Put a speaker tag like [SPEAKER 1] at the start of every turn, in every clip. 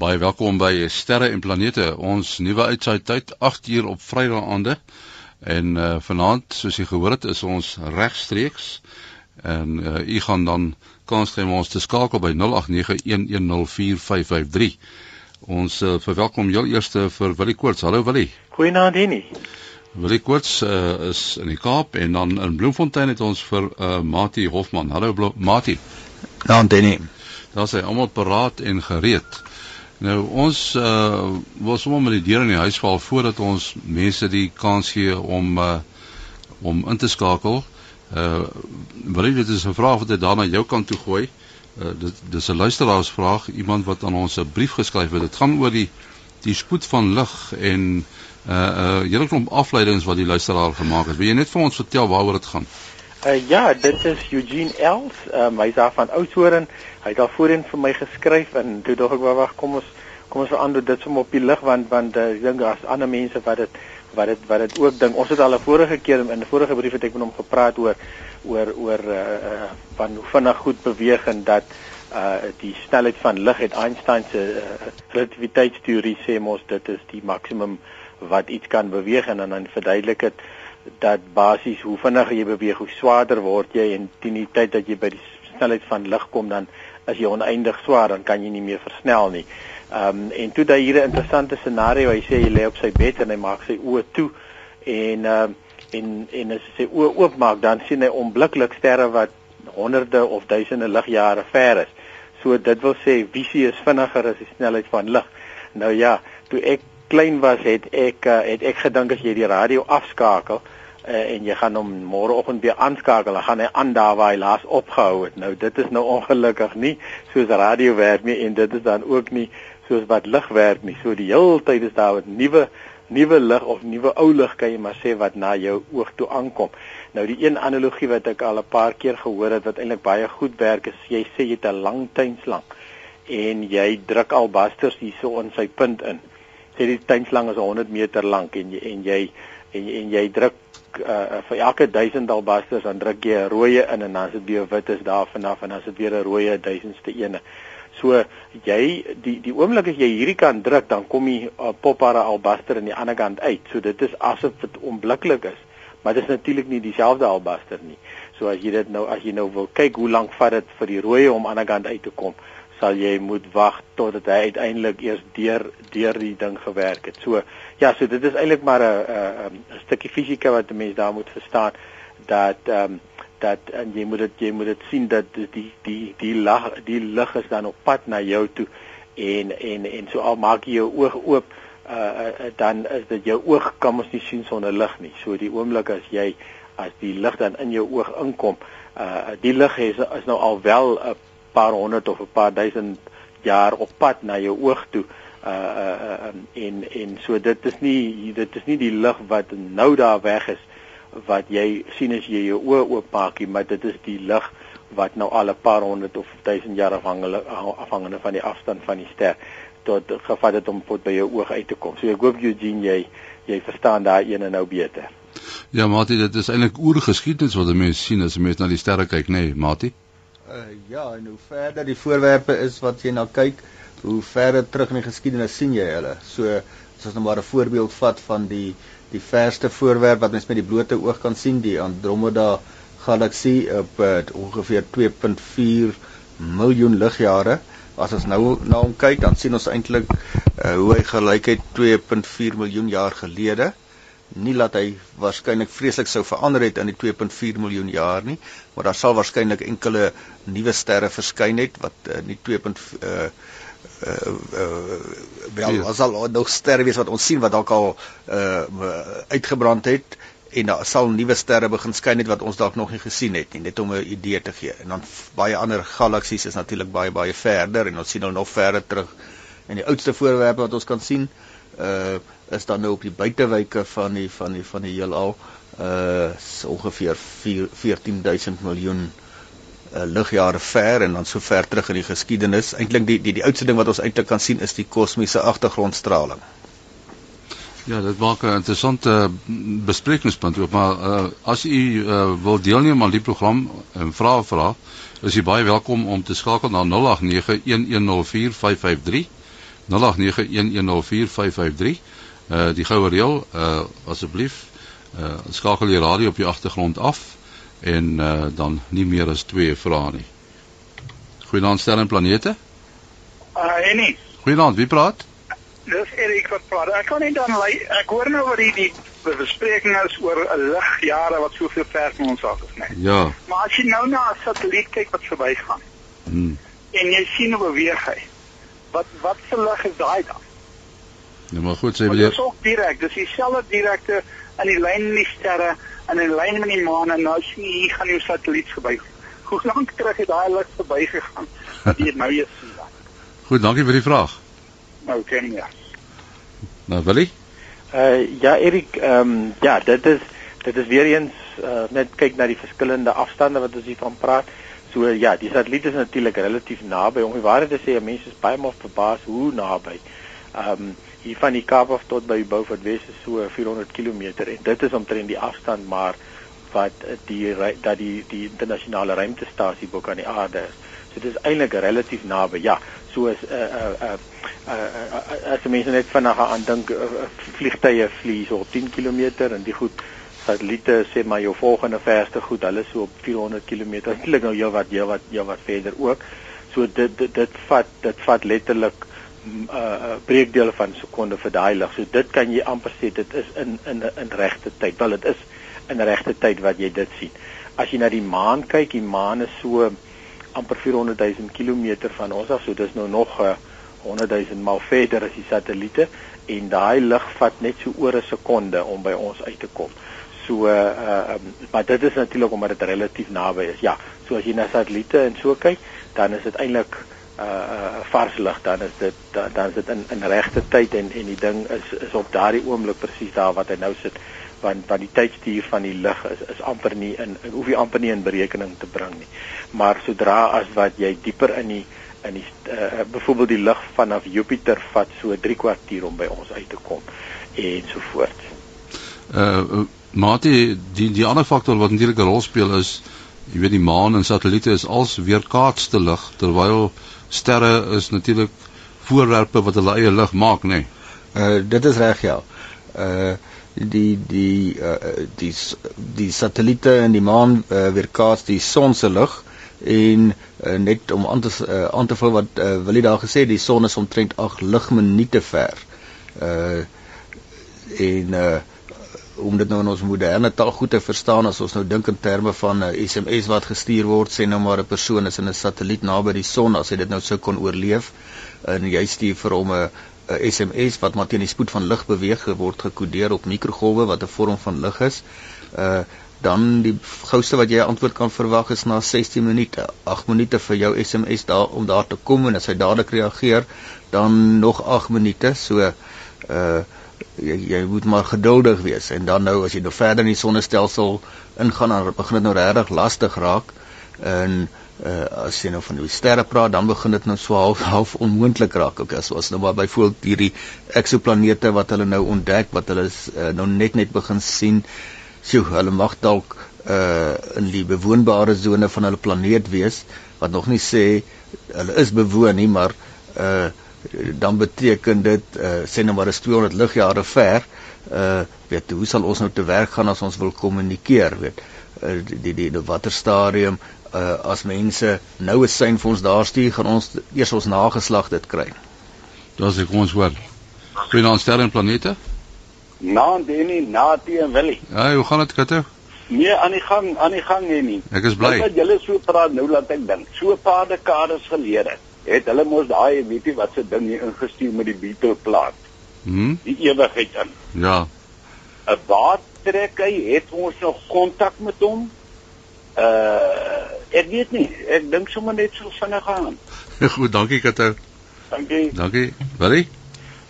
[SPEAKER 1] Baie welkom by Sterre en Planete. Ons nuwe uitsaaityd 8 uur op Vrydag aande. En uh, vanaand, soos jy gehoor het, is ons regstreeks en uh, u gaan dan kans kry om ons te skakel by 0891104553. Ons uh, verwelkom jou eerste vir Willie Koorts. Hallo Willie.
[SPEAKER 2] Goeienaand Henny.
[SPEAKER 1] Willie Koorts uh, is in die Kaap en dan in Bloemfontein het ons vir uh, Mati Hofman. Hallo Mati.
[SPEAKER 3] Ja, Danny.
[SPEAKER 1] Daar sê almal paraat en gereed. Nou ons uh wil sommer met die deur in die huis val voordat ons mense die kans gee om uh om in te skakel. Uh wil jy dit is 'n vraag wat ek daarna jou kant toe gooi. Uh dit dis 'n luisteraarsvraag, iemand wat aan ons 'n brief geskryf het. Dit gaan oor die die spoed van lig en uh uh hele klomp afleidings wat die luisteraar gemaak het. Wil jy net vir ons vertel waaroor dit gaan?
[SPEAKER 2] Uh ja, dit is Eugene Els, um, hy's daar van Oudtshoorn. Hy het al voorheen vir my geskryf en toe dog ek wag, kom ons kom ons verander dit sommer op die lig want want uh, ek dink as ander mense wat dit wat dit wat dit ook dink. Ons het al 'n vorige keer in 'n vorige brief het ek met hom gepraat oor oor oor uh, uh van hoe vinnig goed beweeg en dat uh die snelheid van lig het Einstein se uh, relativiteitsteorie sê mos dit is die maksimum wat iets kan beweeg en dan verduidelik dit dat basies hoe vinniger jy beweeg, hoe swaarder word jy en teen die tyd dat jy by die snelheid van lig kom dan as jy oneindig swaar dan kan jy nie meer versnel nie. Ehm um, en toe daai hier 'n interessante scenario, hy sê hy lê op sy bed en hy maak sy oë toe en ehm uh, en en as hy sy oë oopmaak dan sien hy onmiddellik sterre wat honderde of duisende ligjare ver is. So dit wil sê visie is vinniger as die snelheid van lig. Nou ja, toe ek klein was het ek uh, het ek gedink as jy die radio afskakel uh, en jy gaan hom môreoggend weer aanskakel. Dan gaan hy aan daar waar hy laas opgehou het. Nou dit is nou ongelukkig nie soos radio werk nie en dit is dan ook nie soos wat lig werk nie. So die hele tyd is daar 'n nuwe nuwe lig of nuwe ou lig kan jy maar sê wat na jou oog toe aankom. Nou die een analogie wat ek al 'n paar keer gehoor het wat eintlik baie goed werk is jy sê jy het 'n lang tuinslang en jy druk albasters hierso in sy punt in. Sê die tuinslang is 100 meter lank en jy en jy en jy, en jy druk uh, vir elke 1000 albasters dan druk jy 'n rooi in en dan is dit weer wit is daar vanaf en dan is dit weer 'n rooi 1000ste ene. So jy die die oomblik as jy hierdie kan druk dan kom die uh, poppare albaster aan die ander kant uit. So dit is asof dit onmiddellik is. Maar dit is natuurlik nie dieselfde albaster nie. So as jy dit nou as jy nou wil kyk hoe lank vat dit vir die rooi om aan die ander kant uit te kom sal jy moet wag totdat hy uiteindelik eers deur deur die ding gewerk het. So ja, so dit is eintlik maar 'n 'n stukkie fisika wat 'n mens daar moet verstaan dat ehm um, dat en jy moet dit jy moet dit sien dat die die die lag die lig is dan op pad na jou toe en en en so al maak jy jou oog oop uh, uh dan is dit jou oog kan mos nie sien sonder lig nie. So die oomblik as jy as die lig dan in jou oog inkom, uh die lig is is nou al wel 'n paar honderd of 'n paar duisend jaar op pad na jou oog toe uh uh, uh en en so dit is nie dit is nie die lig wat nou daar weg is wat jy sien as jy jou oë oopmaak nie maar dit is die lig wat nou al 'n paar honderd of duisend jaar afhangende afhangende van die afstand van die ster tot gevat het om tot by jou oog uit te kom. So ek hoop Eugene jy jy verstaan daai ene nou beter.
[SPEAKER 1] Ja, Mati, dit is eintlik oorgeskiedenis wat mense sien as mense na die sterre kyk, nê, nee, Mati?
[SPEAKER 3] Uh, ja, en hoe verder die voorwerpe is wat jy na kyk, hoe verder terug in die geskiedenis sien jy hulle. So as ons nou maar 'n voorbeeld vat van die die verste voorwerp wat mens met die blote oog kan sien, die Andromeda galaksie op uh, ongeveer 2.4 miljoen ligjare. As ons nou na hom kyk, dan sien ons eintlik uh, hoe hy gelyk het 2.4 miljoen jaar gelede nie laat hy waarskynlik vreeslik sou verander het in die 2.4 miljoen jaar nie, maar daar sal waarskynlik enkele nuwe sterre verskyn het wat uh, nie 2. uh uh, uh wel as al nog sterre wees wat ons sien wat dalk al uh uitgebrand het en daar sal nuwe sterre begin skyn het wat ons dalk nog nie gesien het nie net om 'n idee te gee. En dan baie ander galaksies is natuurlik baie baie verder en ons sien hulle nog verder terug en die oudste voorwerpe wat ons kan sien. Uh is dan nou op die buitewyke van die van die van die heelal. Uh so ongeveer 4 14000 miljoen uh, ligjare ver en dan so ver terug in die geskiedenis. Eintlik die die die oudste ding wat ons eintlik kan sien is die kosmiese agtergrondstraling.
[SPEAKER 1] Ja, dit maak 'n interessante besprekingspunt ook, maar uh, as u uh, wil deelneem aan die program en vra vra, is u baie welkom om te skakel na 0891104553 0891104553. Uh die goue reël, uh asseblief, uh skakel die radio op die agtergrond af en uh dan nie meer as twee vrae nie. Goeienaand sterre en planete.
[SPEAKER 4] Uh Annie.
[SPEAKER 1] Goeienaand, wie praat?
[SPEAKER 4] Dis Erik wat praat. Ek kan nie dan lei. Ek hoor nou oor hierdie bespreking is oor 'n ligjare wat soveel ver van ons af is, né?
[SPEAKER 1] Ja.
[SPEAKER 4] Maar as jy nou na 'n satelliet kyk wat verbygaan
[SPEAKER 1] Hmm.
[SPEAKER 4] en jy sien hoe beweeg hy. Wat wat se lig is daai dan?
[SPEAKER 1] Nou maar goed, sê meneer.
[SPEAKER 4] Dit is ook direk. Dis dieselfde direkte in die lyn met die sterre en in lyn met die maan en nou sien jy hier gaan jou satelliet verby. Hoe lank terug het daai lig verbygegaan? Jy nou jy sien dan.
[SPEAKER 1] Goed, dankie vir die vraag.
[SPEAKER 4] Nou ken jy.
[SPEAKER 1] Nou Willie?
[SPEAKER 2] Uh ja Erik, ehm ja, dit is dit is weer eens uh, net kyk na die verskillende afstande wat ons hiervan praat. So ja, die satelliet is natuurlik relatief naby. Om die waarheid te sê, mense is baie maal verbaas hoe naby. Ehm um, hier van die Kaap af tot by Beaufort Wes is so 400 km en dit is omtrent die afstand maar wat eh, die dat die die internasionale ruimtestasie bo kan die aarde is. So dit is eintlik relatief naby. Ja, soos uh uh uh, uh, uh as mense net vinnig aan dink uh, uh, vliegtye vlieg so op 10 km en die goed satelliete sê maar jou volgende verste goed, hulle so op 400 km. Natuurlik nou jou wat jou wat jou wat verder ook. So dit dit, dit vat dit vat letterlik 'n uh, uh, breekdele van 'n sekonde vir daai lig. So dit kan jy amper sê dit is in in in regte tyd. Wel dit is in regte tyd wat jy dit sien. As jy na die maan kyk, die maan is so amper 400 000 km van ons af, so dis nou nog uh, 100 000 maal verder as die satelliete en daai lig vat net so oor 'n sekonde om by ons uit te kom. So uh, uh um, maar dit is natuurlik omdat dit relatief naby is. Ja, so as jy na satelliete en so kyk, dan is dit eintlik uh vars lig, dan is dit dan, dan is dit in in regte tyd en en die ding is is op daardie oomblik presies daar wat hy nou sit want want die tydstuur van die lig is is amper nie in, hoef jy amper nie in berekening te bring nie. Maar sodra as wat jy dieper in die in die uh, byvoorbeeld die lig vanaf Jupiter vat so 3 kwartier om by ons uit te kom en so voort.
[SPEAKER 1] Uh Mate, die die ander faktor wat natuurlik 'n rol speel is jy weet die maan en satelliete is als weerkaatste lig terwyl sterre is natuurlik voorwerpe wat hulle eie lig maak, nê. Nee.
[SPEAKER 3] Uh dit is reg ja. Uh die die uh die s- die satelliete en die maan uh, weerkaats die son se lig en uh, net om aan te uh, aan te vul wat uh, Willie daar gesê het, die son is omtrent 8 ligminute ver. Uh en uh om dit nou in ons moderne taal goed te verstaan as ons nou dink in terme van 'n uh, SMS wat gestuur word sê nou maar 'n persoon is in 'n satelliet naby die son as hy dit nou sou kon oorleef en jy stuur vir hom 'n SMS wat maar teen die spoed van lig beweeg word gekodeer op mikrogolwe wat 'n vorm van lig is. Uh dan die gouste wat jy 'n antwoord kan verwag is na 16 minute. 8 minute vir jou SMS daar om daar te kom en as hy dadelik reageer, dan nog 8 minute. So uh jy, jy moet maar geduldig wees. En dan nou as jy nou verder in die sonnestelsel ingaan dan begin dit nou regtig lastig raak. En uh, as jy nou van die sterre praat dan begin dit nou so half half onmoontlik raak ook. As ons nou maar byvoorbeeld hierdie eksoplanete wat hulle nou ontdek wat hulle uh, nou net net begin sien sjoe hulle mag dalk uh, in die bewoonbare sone van hulle planeet wees wat nog nie sê hulle is bewoon nie maar uh, dan beteken dit uh, sê nou maar is 200 ligjare ver uh weet hoe sal ons nou te werk gaan as ons wil kommunikeer weet uh, die die, die, die watter stadium uh as mense nou 'n sein vir ons daar stuur gaan ons eers ons nageslag dit kry
[SPEAKER 1] Dis ek ons hoor. Goeienaand sterre en planete.
[SPEAKER 5] Na Denny, na teen Willie.
[SPEAKER 1] Ja, hoe gaan dit Kato?
[SPEAKER 5] Nee, aan die gang, aan die gang hier nie.
[SPEAKER 1] Ek is bly.
[SPEAKER 5] Dat julle so praat nou laat ek dink. So 'n paar dekades gelede het hulle mos daai weet jy wat se ding hier ingestuur met die Beetle plaat.
[SPEAKER 1] Hm?
[SPEAKER 5] Die ewigheid in.
[SPEAKER 1] Ja.
[SPEAKER 5] 'n Waar trek hy? Het ons nog kontak met hom? Uh ek weet nie. Ek dink sommer net so vinnig aan.
[SPEAKER 1] Goed, dankie Kato.
[SPEAKER 5] Dankie.
[SPEAKER 1] Dankie. Willie?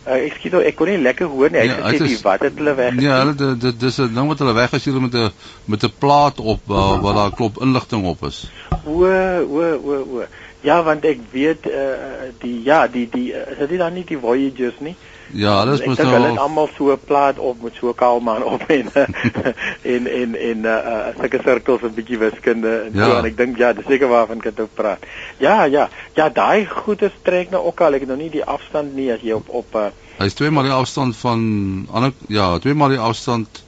[SPEAKER 2] Uh, ek skiet nou ek kon nie lekker hoor nie. Hy
[SPEAKER 1] Ja,
[SPEAKER 2] het gesê die wat het hulle weg.
[SPEAKER 1] Ja, hulle dit dit dis 'n ding wat hulle weggestuur met 'n met 'n plaat op uh, wat daar klop inligting op is.
[SPEAKER 2] O, o, o, o. Ja, want ek weet uh die ja, die die uh, is dit dan nie die Voyagers nie.
[SPEAKER 1] Ja, alles
[SPEAKER 2] Ek
[SPEAKER 1] moet
[SPEAKER 2] dink hulle het
[SPEAKER 1] nou
[SPEAKER 2] almal so plaat op met so 'n kaalman op en en en en uh, sulke sirkels 'n bietjie wiskunde en
[SPEAKER 1] Ja.
[SPEAKER 2] so en ek dink ja, dis seker waarvan ek ook praat. Ja, ja. Ja, daai goeie trek nou ook al. Ek nou nie die afstand nie as jy op op uh,
[SPEAKER 1] hy's twee maal die afstand van ander ja, twee maal die afstand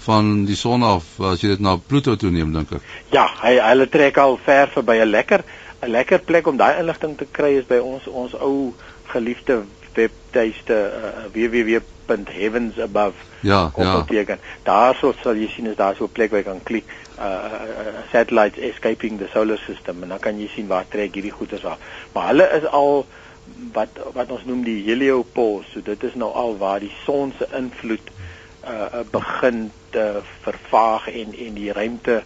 [SPEAKER 1] van die son af as jy dit na Pluto toe neem dink ek.
[SPEAKER 2] Ja, hy hulle trek al ver verby 'n lekker 'n lekker plek om daai inligting te kry is by ons ons ou geliefde webtuiste uh, www.heavensabove
[SPEAKER 1] Ja, ja.
[SPEAKER 2] Daarso sal jy sien is daar so 'n plek waar jy kan klik uh, uh satellites escaping the solar system en dan kan jy sien waar trek hierdie goeders af. Maar hulle is al wat wat ons noem die heliopoles. So dit is nou al waar die son se invloed uh, uh begin te vervaag en en die ruimte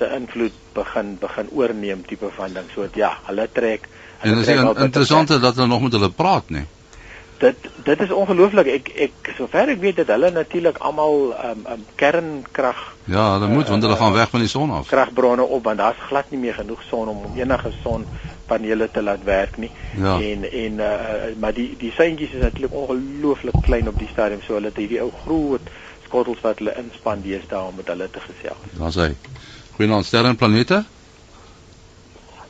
[SPEAKER 2] se invloed begin begin oorneem tipe van ding. So ja, hulle trek
[SPEAKER 1] En
[SPEAKER 2] hulle
[SPEAKER 1] dit is in- interessant dat hulle nog met hulle praat, nee.
[SPEAKER 2] Dit dit is ongelooflik. Ek ek sover ek weet dat hulle natuurlik almal um, um kernkrag
[SPEAKER 1] Ja, hulle moet want hulle
[SPEAKER 2] Uh,
[SPEAKER 1] gaan weg van die son af.
[SPEAKER 2] kragbronne op want daar's glad nie meer genoeg son om om enige sonpanele te laat werk nie.
[SPEAKER 1] Ja.
[SPEAKER 2] En en uh, maar die die seintjies is natuurlik ongelooflik klein op die stadium so hulle het hierdie ou groot skottels wat hulle inspan deesdae om met hulle te gesels.
[SPEAKER 1] Daar's hy. Goeienaand sterre en planete.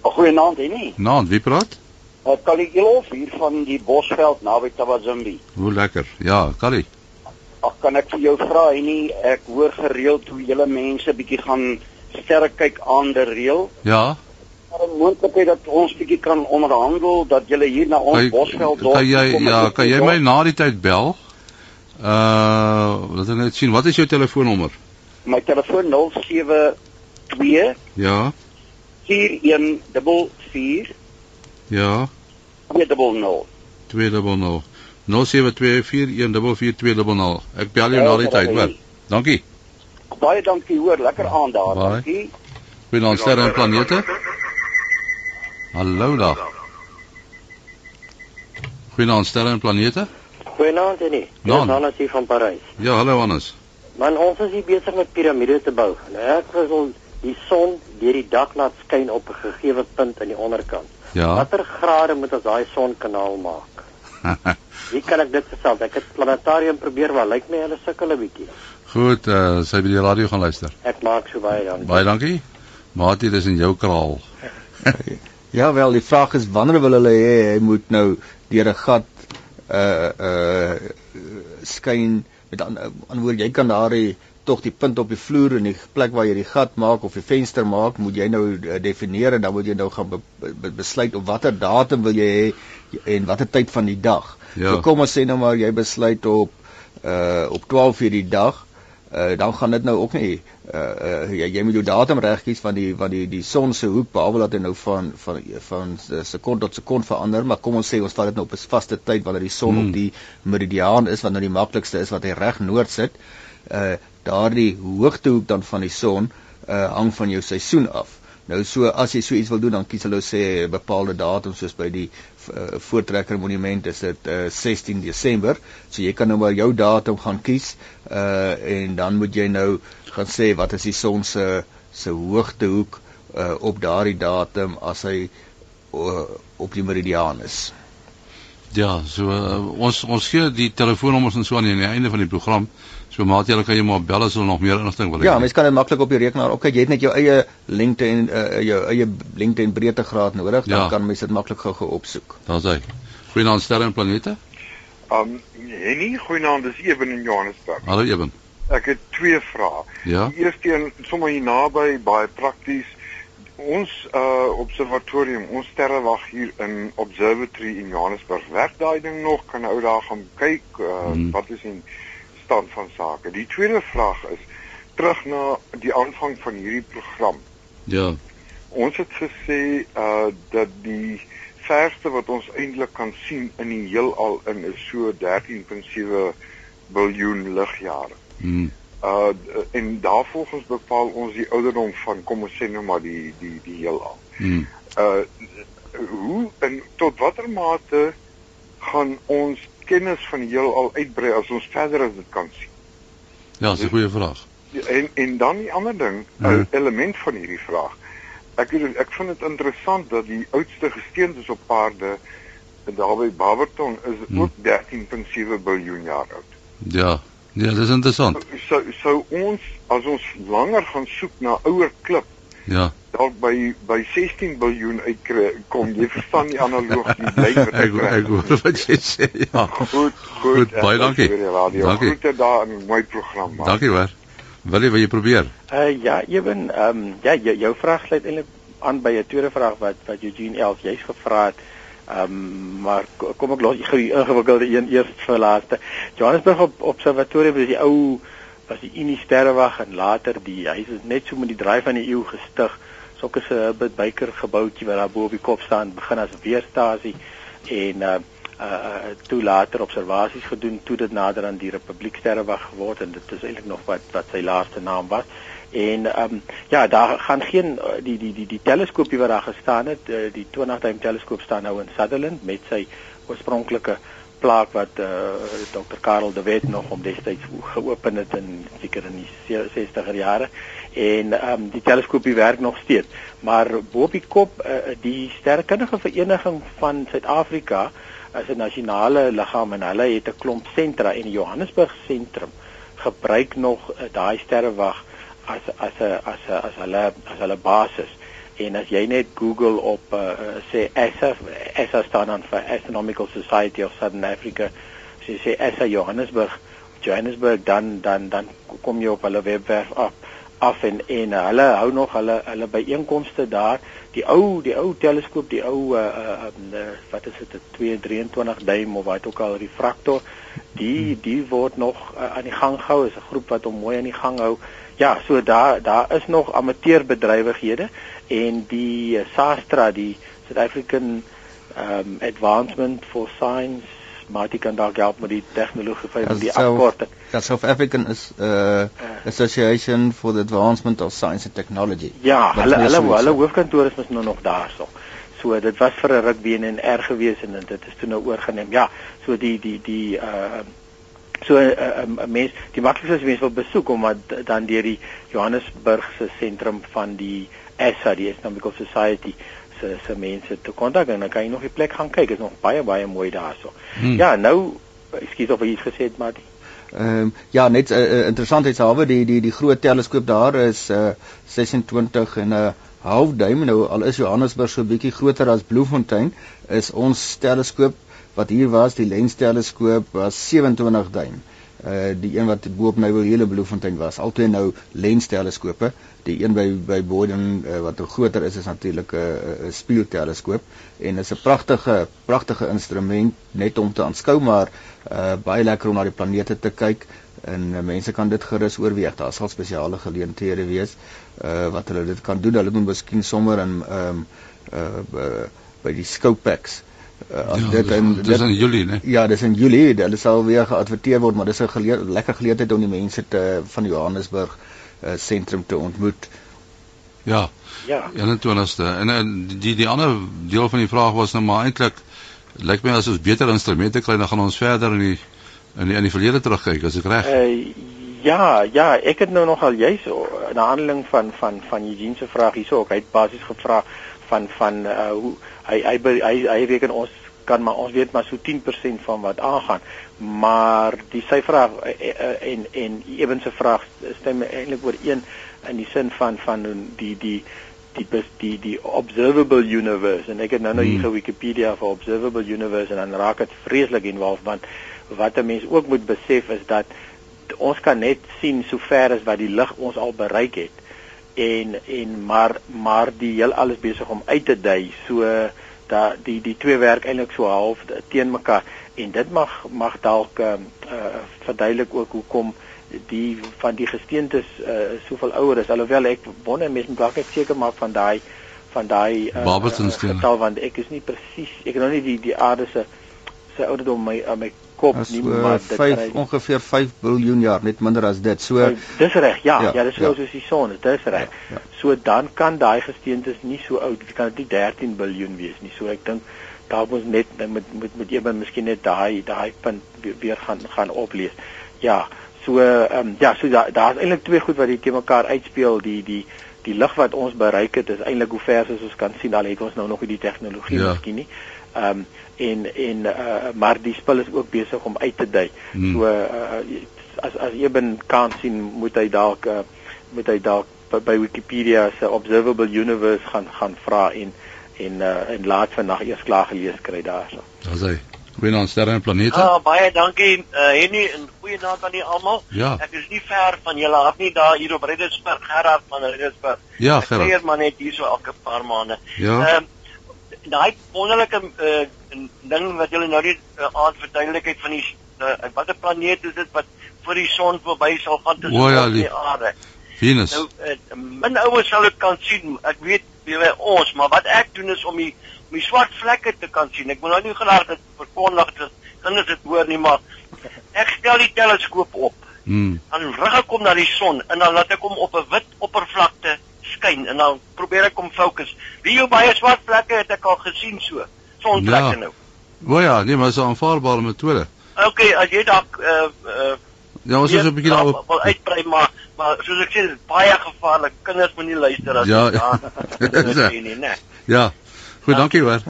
[SPEAKER 5] Goeienaand, Henny.
[SPEAKER 1] Naand, wie praat?
[SPEAKER 5] Uh, Kali Elof hier van die Bosveld naby Tabazimbi.
[SPEAKER 1] Hoe lekker. Ja, Kali.
[SPEAKER 5] Ag kan ek vir jou vra Henny, ek hoor gereeld hoe julle mense bietjie gaan sterre kyk aan die reël.
[SPEAKER 1] Ja.
[SPEAKER 5] Maar 'n moontlikheid dat ons bietjie kan onderhandel dat julle hier na ons
[SPEAKER 1] Kan,
[SPEAKER 5] Bosveld dorp
[SPEAKER 1] kan jy
[SPEAKER 5] kom
[SPEAKER 1] ja, kan jy my na die tyd bel? Uh, laat ek net sien. Wat is jou telefoonnommer?
[SPEAKER 5] my telefoon 072
[SPEAKER 1] Ja.
[SPEAKER 5] 4144
[SPEAKER 1] Ja.
[SPEAKER 5] 200.
[SPEAKER 1] 200 0724144200. Ek bel jou na die tyd, hoor. Dankie.
[SPEAKER 5] Baie dankie hoor, lekker aan daar.
[SPEAKER 1] Baie.
[SPEAKER 5] Dankie.
[SPEAKER 1] Goeienaand sterre en planete. Hallo daar. Goeienaand sterre en planete.
[SPEAKER 6] Goeienaand Annie.
[SPEAKER 1] Naand.
[SPEAKER 6] Dis Hannes hier van Parys.
[SPEAKER 1] Ja, hallo Hannes.
[SPEAKER 6] Man, ons is hier besig met piramides te bou. Nou ek wil die son deur die dak laat skyn op 'n gegeewe punt aan die onderkant.
[SPEAKER 1] Ja.
[SPEAKER 6] Watter grade moet ons daai sonkanaal maak? Wie kan ek dit gesels? Ek het planetarium probeer, maar lyk my hulle sukkel 'n bietjie.
[SPEAKER 1] Goed, uh, sy by die radio gaan luister.
[SPEAKER 6] Ek maak so baie dan.
[SPEAKER 1] Baie dankie. Maatie, dis in jou kraal.
[SPEAKER 3] Ja wel, die vraag is wanneer wil hulle hê hy moet nou deur 'n gat uh uh skyn met aan aan woord jy kan daardie tog die punt op die vloer en die plek waar jy die gat maak of die venster maak, moet jy nou uh, definieer en dan moet jy nou gaan be, be, besluit op watter datum wil jy hê en watter tyd van die dag.
[SPEAKER 1] Ja.
[SPEAKER 3] So kom ons sê nou maar jy besluit op uh op 12 uur die dag, uh dan gaan dit nou ook nie uh, uh jy, jy moet jou datum reg kies van die van die die son se hoek behalwe dat hy nou van van van sekond tot sekond verander, maar kom ons sê ons vat dit nou op 'n vaste tyd wanneer die son
[SPEAKER 1] Hmm.
[SPEAKER 3] op die meridiaan is wat nou die maklikste is wat hy reg noord sit. Uh daardie hoogtehoek dan van die son uh hang van jou seisoen af. Nou so as jy so iets wil doen dan kies hulle sê 'n bepaalde datum soos by die uh, Voortrekker Monument is dit uh, 16 Desember. So jy kan nou maar jou datum gaan kies uh en dan moet jy nou gaan sê wat is die son se se hoogtehoek uh op daardie datum as hy uh, op die meridiaan is.
[SPEAKER 1] Ja, so uh, ons ons gee die telefoonnommers en so aan die einde van die program. So maat julle kan jy maar bel as hulle nog meer inligting wil hê.
[SPEAKER 3] Ja, mens kan dit maklik op die rekenaar opkyk. Jy het net jou eie lengte en uh, jou eie lengte en breedtegraad nodig, dan
[SPEAKER 1] Ja.
[SPEAKER 3] kan mens dit maklik gou-gou opsoek.
[SPEAKER 1] Daar's hy. Goeienaand sterre en planete.
[SPEAKER 7] Um Henny, goeienaand, dis Eben in Johannesburg.
[SPEAKER 1] Hallo Eben.
[SPEAKER 7] Ek het twee vrae.
[SPEAKER 1] Ja.
[SPEAKER 7] Die eerste een sommer hier naby, baie prakties. Ons uh observatorium, ons sterrewag hier in Observatory in Johannesburg, werk daai ding nog? Kan 'n ou daar gaan kyk uh
[SPEAKER 1] Hmm.
[SPEAKER 7] wat is die stand van sake? Die tweede vraag is terug na die aanvang van hierdie program.
[SPEAKER 1] Ja.
[SPEAKER 7] Ons het gesê uh dat die verste wat ons eintlik kan sien in die heelal in is so 13.7 biljoen ligjare.
[SPEAKER 1] Mm.
[SPEAKER 7] Uh en daarvolgens bepaal ons die ouderdom van kom ons sê nou maar die die die heelal.
[SPEAKER 1] Mm.
[SPEAKER 7] Uh hoe en tot watter mate gaan ons kennis van die heelal uitbrei as ons verder as dit kan sien?
[SPEAKER 1] Ja, dis 'n goeie vraag.
[SPEAKER 7] En en dan die ander ding, 'n
[SPEAKER 1] Mhm.
[SPEAKER 7] element van hierdie vraag. Ek weet ek vind dit interessant dat die oudste gesteentes op aarde daar by Barberton is
[SPEAKER 1] Hmm.
[SPEAKER 7] ook 13.7 miljard jaar oud.
[SPEAKER 1] Ja. Ja, dis interessant.
[SPEAKER 7] So so ons as ons langer gaan soek na ouer klip
[SPEAKER 1] Ja.
[SPEAKER 7] dalk by by 16 miljard uitkry kom jy verstaan die analogie bly wat
[SPEAKER 1] Ek ek hoor wat jy sê. Ja.
[SPEAKER 7] Goed, goed.
[SPEAKER 1] Goed, baie
[SPEAKER 7] luister
[SPEAKER 1] dankie.
[SPEAKER 7] weer.
[SPEAKER 1] Dankie.
[SPEAKER 7] Groete daar in 'n mooi program. man.
[SPEAKER 1] Dankie hoor. Wil jy wil jy probeer?
[SPEAKER 2] Uh ja, ewen ehm um, ja, jou, jou vraag sluit eintlik aan by 'n tweede vraag wat wat Eugene Els juis gevra het. Ehm um, maar ko- kom ek los die ingewikkelde een eers vir laaste. Johannesburg op observatorium is die ou was die Unie Sterrewag en later die hy is net so met die draai van die eeu gestig. Sokke se Herbert Baker gebouetjie wat daar bo op die kop staan begin as weerstasie en uh uh toe later observasies gedoen toe dit nader aan die Republiek Sterrewag geword en dit is eintlik nog wat wat sy laaste naam was. En ehm um, ja, daar gaan geen uh, die die die die teleskoopie wat daar gestaan het, uh, die 20 duim teleskoop staan nou in Sutherland met sy oorspronklike plaak wat uh, Dr. Karel de Wet nog om destyds geopen het in seker in die 60er jare en um, die teleskoopie werk nog steeds. Maar bo op die kop uh, die sterrekundige vereniging van Suid-Afrika is 'n nasionale liggaam en hulle het 'n klomp sentra en die Johannesburg sentrum gebruik nog uh, daai sterrewag as as 'n as 'n as hulle as hulle basis. En as jy net Google op uh, uh, sê ESA ESA staan dan vir Astronomical Society of Southern Africa. As jy sê ESA Johannesburg, Johannesburg dan dan dan kom jy op hulle webwerf af af en en uh, hulle hou nog hulle hulle byeenkomste daar. Die ou die ou teleskoop, die ou uh, uh, uh, wat is dit 'n 223 duim of wat ook al refraktor, die die word nog uh, aan die gang gehou. Is 'n groep wat hom mooi aan die gang hou. Ja, so daar daar is nog amateurbedrywighede en die SASTRA, die South African um, Advancement for Science, maar dit kan dalk help met die tegnologie van die afkorting.
[SPEAKER 3] Ja, South African is uh Association for the Advancement of Science and Technology.
[SPEAKER 2] Ja, hulle hulle hulle hoofkantoor is mos nou nog daarso. So dit was vir 'n ruk weer in R gewees en dit is toe nou oorgeneem. Ja, so die die die uh so 'n uh, uh, mens die maklikste is mense wil besoek omdat dan deur die Johannesburgse sentrum van die ASA, die Astronomical Society se se mense te kontak en dan kan jy nog die plek gaan kyk. Dit is nog baie baie mooi daarso.
[SPEAKER 1] Hmm.
[SPEAKER 2] Ja, nou ekskuus of jy iets gesê het, maar
[SPEAKER 3] Ehm um, ja, net 'n uh, uh, interessantheidshalwe die die die groot teleskoop daar is uh 26 en 'n half duim nou al is Johannesburg so bietjie groter as Bloemfontein is ons teleskoop wat hier was die lens teleskoop was 27 duim. Uh die een wat bo op nou hele Bloemfontein was. Altyd nou lens teleskope. Die een by by Boden uh, wat groter is is natuurlik 'n uh, 'n spieelteleskoop en is 'n pragtige pragtige instrument net om te aanskou maar uh baie lekker om na die planete te kyk en uh, mense kan dit gerus oorweeg. Daar sal spesiale geleenthede wees uh wat hulle dit kan doen. Hulle moet miskien sommer in ehm um, uh by, by die Scopex uh, as
[SPEAKER 1] Ja,
[SPEAKER 3] dit in
[SPEAKER 1] dis
[SPEAKER 3] dit-
[SPEAKER 1] in Julie, né?
[SPEAKER 3] Ja, dis in Julie. Hulle sal weer geadverteer word, maar dis 'n gele lekker geleentheid om die mense te van Johannesburg uh, sentrum te ontmoet.
[SPEAKER 1] Ja.
[SPEAKER 2] ja.
[SPEAKER 1] 21ste. En uh, die die ander deel van die vraag was nou maar eintlik lyk my as ons beter instrumente kry dan gaan ons verder in die in die in die verlede terugkyk, as ek reg.
[SPEAKER 2] Uh, ja, ja, ek het nou nogal juis uh, na aanleiding van van van Eugene se vraag hierso ook. Hy het basies gevra van van uh, hoe hy hy hy hy, reken ons kan maar ons weet maar so 10% van wat aangaan. Maar die sy vraag uh, uh, en en Ewen se vraag stem eintlik ooreen in die sin van van die die die bes, die die observable universe en ek het nou nou hier
[SPEAKER 1] Hmm.
[SPEAKER 2] hmm. Wikipedia vir observable universe en dan raak dit vreeslik involved want wat 'n mens ook moet besef is dat ons kan net sien so ver as wat die lig ons al bereik het en en maar maar die heel alles besig om uit te dui. So dat die die twee werk eintlik so half teen mekaar. En dit mag mag dalk uh, uh, verduidelik ook hoekom die van die gesteentes uh, soveel ouer is. Alhoewel ek wonder mense moet dalk net seker maak van daai van daai uh,
[SPEAKER 1] Barbertonstene.
[SPEAKER 2] getal want ek is nie presies ek het nou nie die die aarde se se ouderdom my aan my kop
[SPEAKER 3] As
[SPEAKER 2] nie
[SPEAKER 3] so
[SPEAKER 2] maar dit kan
[SPEAKER 3] 5
[SPEAKER 2] hy-
[SPEAKER 3] ongeveer 5 biljoen jaar, net minder as dit. So
[SPEAKER 2] Oh, dis reg, ja,
[SPEAKER 3] Ja,
[SPEAKER 2] ja, dis
[SPEAKER 3] ja.
[SPEAKER 2] ja. soos die son, dit is reg.
[SPEAKER 3] Ja, ja.
[SPEAKER 2] So dan kan daai gesteentes nie so oud, dit kan dit nie 13 biljoen wees nie. So ek dink daar moet net met met met eers miskien net daai daai punt weer, weer gaan gaan oplees. Ja, so ehm um, ja, so daar daar's eintlik twee goed wat die te mekaar uitspeel, die die die lig wat ons bereik het is eintlik hoe ver as ons kan sien al het ons nou nog nie die tegnologie
[SPEAKER 1] ja.
[SPEAKER 2] miskien nie. Ehm um, en en uh, maar die spul is ook besig om uit te dui. Hmm. So uh, as as Eben kan sien moet hy dalk uh, moet hy dalk by Wikipedia se observable universe gaan gaan vra en en uh, en laat vandag eers klaar gelees kry daarso.
[SPEAKER 1] Daar's hy. Goeienaand sterre en planete.
[SPEAKER 8] Ja, ah, baie dankie uh, Henny en goeienaand aan julle almal.
[SPEAKER 1] Ja.
[SPEAKER 8] Ek is nie ver van julle af nie daar hier op Redesburg, Gerard van Redesburg.
[SPEAKER 1] Ja, Gerard.
[SPEAKER 8] Ek leer maar net hier so elke paar maande.
[SPEAKER 1] Ja.
[SPEAKER 8] Ehm uh, daai wonderlike uh, ding wat julle nou net uh, aan verduidelikheid van die uh, watter planeet is dit wat voor die son verby sal gaan tussen
[SPEAKER 1] oh, ja,
[SPEAKER 8] die aarde?
[SPEAKER 1] Venus.
[SPEAKER 8] Nou, uh, min ouers sal dit kan sien. Ek weet by ons, maar wat ek doen is om die om die swart vlekke te kan sien. Ek moet nou nie graag dit verkondig dat kinders dit hoor nie, maar ek stel die teleskoop op.
[SPEAKER 1] Mm.
[SPEAKER 8] Dan rig ek hom na die son en dan laat ek hom op 'n wit oppervlakte skyn en dan probeer ek hom fokus. Wie jou baie swart vlekke het ek al gesien so. Sonvlekke
[SPEAKER 1] ja.
[SPEAKER 8] nou.
[SPEAKER 1] O ja, nee, maar dis 'n aanvaarbare metode.
[SPEAKER 8] OK, as jy dalk uh uh
[SPEAKER 1] Ja, ons is 'n bietjie daarop
[SPEAKER 8] wil uitbrei maar maar soos ek sê, dit is baie gevaarlik. Kinders moet nie luister as
[SPEAKER 1] ja,
[SPEAKER 8] jy daar nie, nee.
[SPEAKER 1] Ja. Goed, dankie hoor.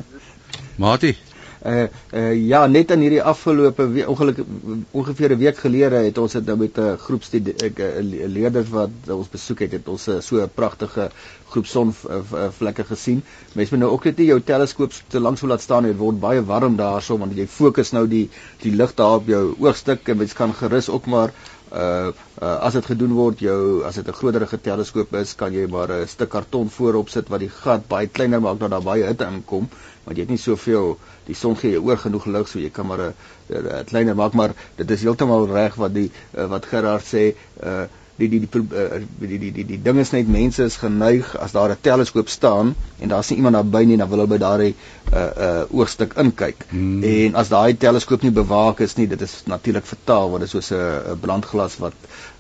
[SPEAKER 1] Mati.
[SPEAKER 3] Uh uh ja, net in hierdie afgelope ongelukkig ongeveer 'n week gelede het ons dit nou met 'n groep leerders wat ons besoek het, het ons so 'n pragtige groep sonvlekke gesien. Mense moet nou ook net nie jou teleskoop te lank so laat staan nie. Dit word baie warm daarso want jy fokus nou die die lig daar op jou oogstuk en mens kan gerus ook maar uh, uh as dit gedoen word jou as dit 'n groterige teleskoop is kan jy maar 'n stuk karton voorop sit wat die gat baie kleiner maak dat daar baie hitte inkom want jy het nie soveel die son gee jou oor genoeg lig so jy kan maar 'n kleiner maak maar dit is heeltemal reg wat die uh, wat Gerard sê uh die die die die die die die, ding is net mense is geneig as daar 'n teleskoop staan en daar's nie iemand naby nie dan wil hulle by daardie uh uh oogstuk inkyk. Hmm. En as daai teleskoop nie bewaak is nie, dit is natuurlik fataal want dit is soos 'n brandglas wat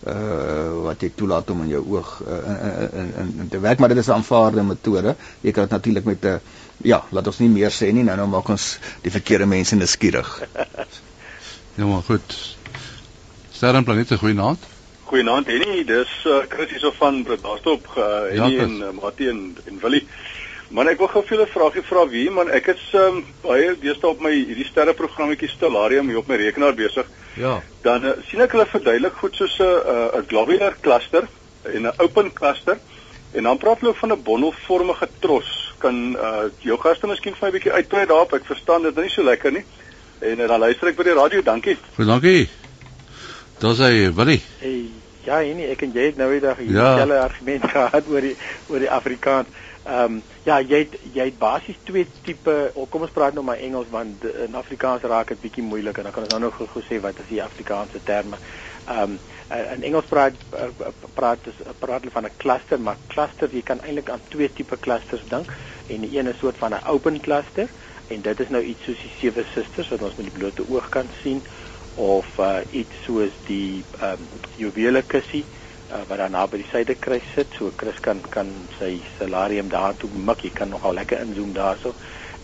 [SPEAKER 3] uh wat jy toelaat om in jou oog uh, in, in in in te werk, maar dit is 'n aanvaarde metode. Jy kan dit natuurlik met 'n ja, laat ons nie meer sê nie. Nou nou maak ons die verkeerde mense nuuskierig.
[SPEAKER 1] ja, maar goed. Sterre planete goeie aand.
[SPEAKER 9] Goeienaand Henny, dis uh, Chris hierso van Bradstop uh, Henny ja, en uh, Mati en, en Willie. Man ek wil gou vir julle 'n vraagie vra wie man ek is um, baie deesdae op my hierdie sterre programmetjie Stellarium hier op my rekenaar besig.
[SPEAKER 1] Ja.
[SPEAKER 9] Dan uh, sien ek hulle verduidelik goed soos 'n uh, 'n globular cluster en 'n open cluster en dan praat hulle van 'n bondelvormige tros. Kan uh, jou gaste miskien vir my 'n bietjie uitbrei daarop? Ek verstaan dit nie so lekker nie. En uh, dan luister ek by die radio. Dankie.
[SPEAKER 1] Goed, dankie. Daar's hy, Willie.
[SPEAKER 2] Hey. Ja, nee, ek en jy het nou eendag dieselfde ja. argument gehad oor die oor die Afrikaans. Ehm um, ja, jy het jy het basies twee tipe, oh, kom ons praat nou maar Engels want in Afrikaans raak dit bietjie moeilik en dan kan ons nou nog gou sê wat is die Afrikaanse terme. Ehm um, in Engels praat praat is praat hulle van 'n cluster, maar cluster jy kan eintlik aan twee tipe clusters dink en die een is soort van 'n open cluster en dit is nou iets soos die sewe susters wat ons met die blote oog kan sien of uh, iets soos die um, juwele kussie uh, wat dan naby die suiderkruis sit so Chris kan kan sy salarium daartoe mik jy kan nogal lekker inzoom daarso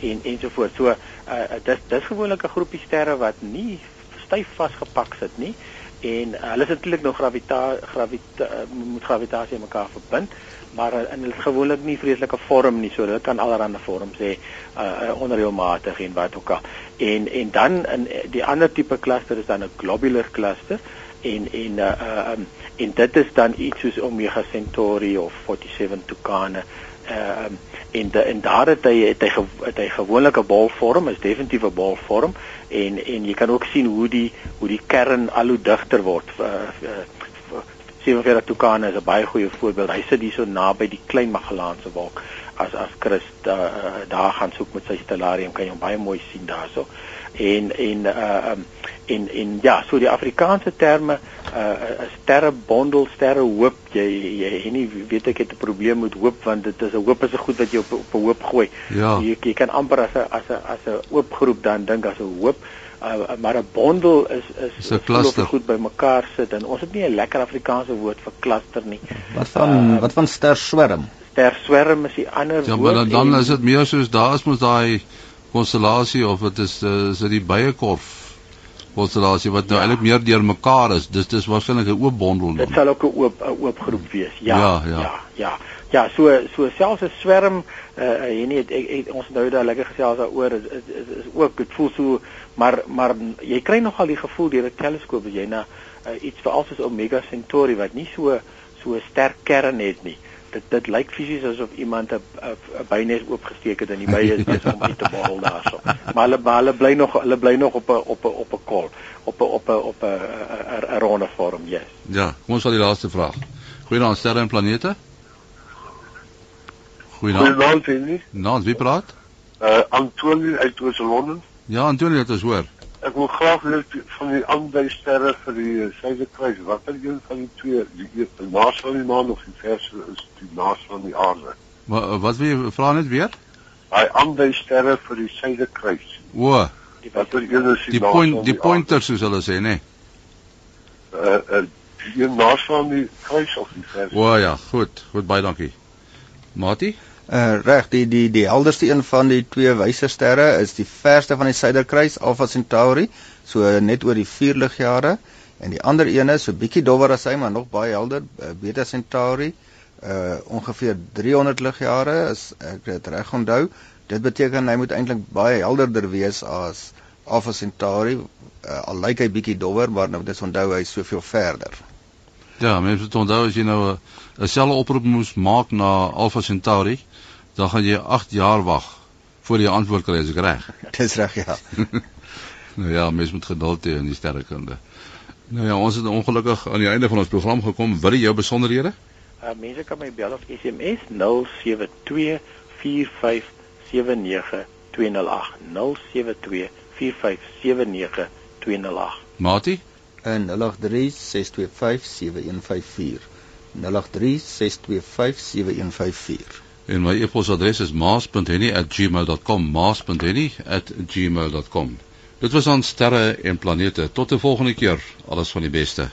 [SPEAKER 2] en ensovoorts so uh, dis dis gewoonlik 'n groepie sterre wat nie styf vasgepak sit nie en uh, hulle is natuurlik nog gravita gravita uh, moet gravitasie mekaar verbind maar uh, in hulle gewoonlik nie vreeslike vorm nie so hulle kan allerlei vorms hê uh, onreëlmatig en wat ook al. En en dan in die ander tipe kluster is dan 'n globular kluster en en uh, uh um, en dit is dan iets soos Omega Centauri of 47 Tucana uh um, en de, en daar het hy het hy, het hy gewoonlik 'n bolvorm is definitief 'n bolvorm en en jy kan ook sien hoe die hoe die kern al hoe digter word. Uh, uh 47 Tucana is 'n baie goeie voorbeeld. Hy sit hier so naby die klein Magellaanse wolk as as Christ uh, daar gaan soek met sy stellarium kan jy hom baie mooi sien daarso. En en uh um, en en ja so die Afrikaanse terme uh sterrebondel sterre hoop jy jy nie weet ek het 'n probleem met hoop want dit is 'n hoop is 'n goed wat jy op op 'n hoop gooi
[SPEAKER 1] ja.
[SPEAKER 2] jy jy kan amper as 'n as 'n as 'n oop groep dan dink as 'n hoop uh, maar 'n bondel is is
[SPEAKER 1] 'n cluster
[SPEAKER 2] goed by mekaar sit en ons het nie 'n lekker Afrikaanse woord vir cluster nie
[SPEAKER 3] wat van uh, wat van ster swerm
[SPEAKER 2] ter swerm is die ander
[SPEAKER 1] ja, woord. Ja, maar dan, dan is dit meer soos daar is mos daai konstellasie of dit is is dit die byekorf konstellasie wat nou ja. eintlik meer deur mekaar is. Dis dis waarskynlik 'n oop bondel
[SPEAKER 2] dan. Dit sal ook 'n oop 'n oop groep wees. Ja. Ja, ja. ja. ja. Ja, so so selfs 'n swerm uh hier nie ek, ek, ons nou daar lekker gesels daaroor is, is is is ook dit voel so maar maar jy kry nogal die gevoel deur 'n teleskoop as jy na uh, iets veral soos Omega Centauri wat nie so so 'n sterk kern het nie. Dit dit lyk fisies asof iemand 'n 'n bynes oopgesteek het en die bye is besig om uit te borrel daarso. Maar hulle hulle bly nog hulle bly nog op 'n op 'n op 'n kol, op 'n op 'n op 'n 'n ronde vorm, yes.
[SPEAKER 1] Ja, kom ons vat die laaste vraag. Goeienaand sterre en planete. Goeienaand.
[SPEAKER 10] Goeienaand, Henny.
[SPEAKER 1] Nou, wie praat?
[SPEAKER 10] Uh Antonie uit Oos-London.
[SPEAKER 1] Ja, Antonie, dit is hoor.
[SPEAKER 10] Ek wil graag weet van die ander sterre vir die Suiderkruis. Wat is een van die twee? Die eerste naas van die maan of die verste is die naas van die aarde?
[SPEAKER 1] Wat wat wil jy vra net weer?
[SPEAKER 10] Daai ander sterre vir die Suiderkruis.
[SPEAKER 1] O,
[SPEAKER 10] Die wat een is
[SPEAKER 1] die point
[SPEAKER 10] van
[SPEAKER 1] die pointer soos hulle sê, nê. Nee.
[SPEAKER 10] Uh, uh die naas van die kruis of die verste?
[SPEAKER 1] O ja, goed. Goed, baie dankie. Matie?
[SPEAKER 3] Uh reg, die die die helderste een van die twee wyse sterre is die verste van die Suiderkruis, Alpha Centauri, so net oor die 4 ligjare en die ander een is so bietjie dowwer as hy, maar nog baie helder, uh, Beta Centauri, uh ongeveer 300 ligjare as ek dit reg onthou. Dit beteken hy moet eintlik baie helderder wees as Alpha Centauri. Uh, al lyk hy bietjie dowwer, maar nou dis onthou hy soveel verder.
[SPEAKER 1] Ja, mense moet onthou as jy nou 'n 'n selle oproep moes maak na Alpha Centauri, dan gaan jy 8 jaar wag voor jy antwoord kry, is ek reg?
[SPEAKER 3] Dis reg, ja.
[SPEAKER 1] nou ja, mense moet geduld hê in die sterrekunde. Nou ja, ons het ongelukkig aan die einde van ons program gekom. Wil jy jou besonderhede?
[SPEAKER 2] Uh mense kan my bel of SMS 0724579208 0724579208
[SPEAKER 1] Matie?
[SPEAKER 3] In 0836257154 0836257154
[SPEAKER 1] En my e-posadres is maas.henny@gmail.com maas.henny@gmail.com Dit was aan sterre en planete. Tot 'n volgende keer. Alles van die beste.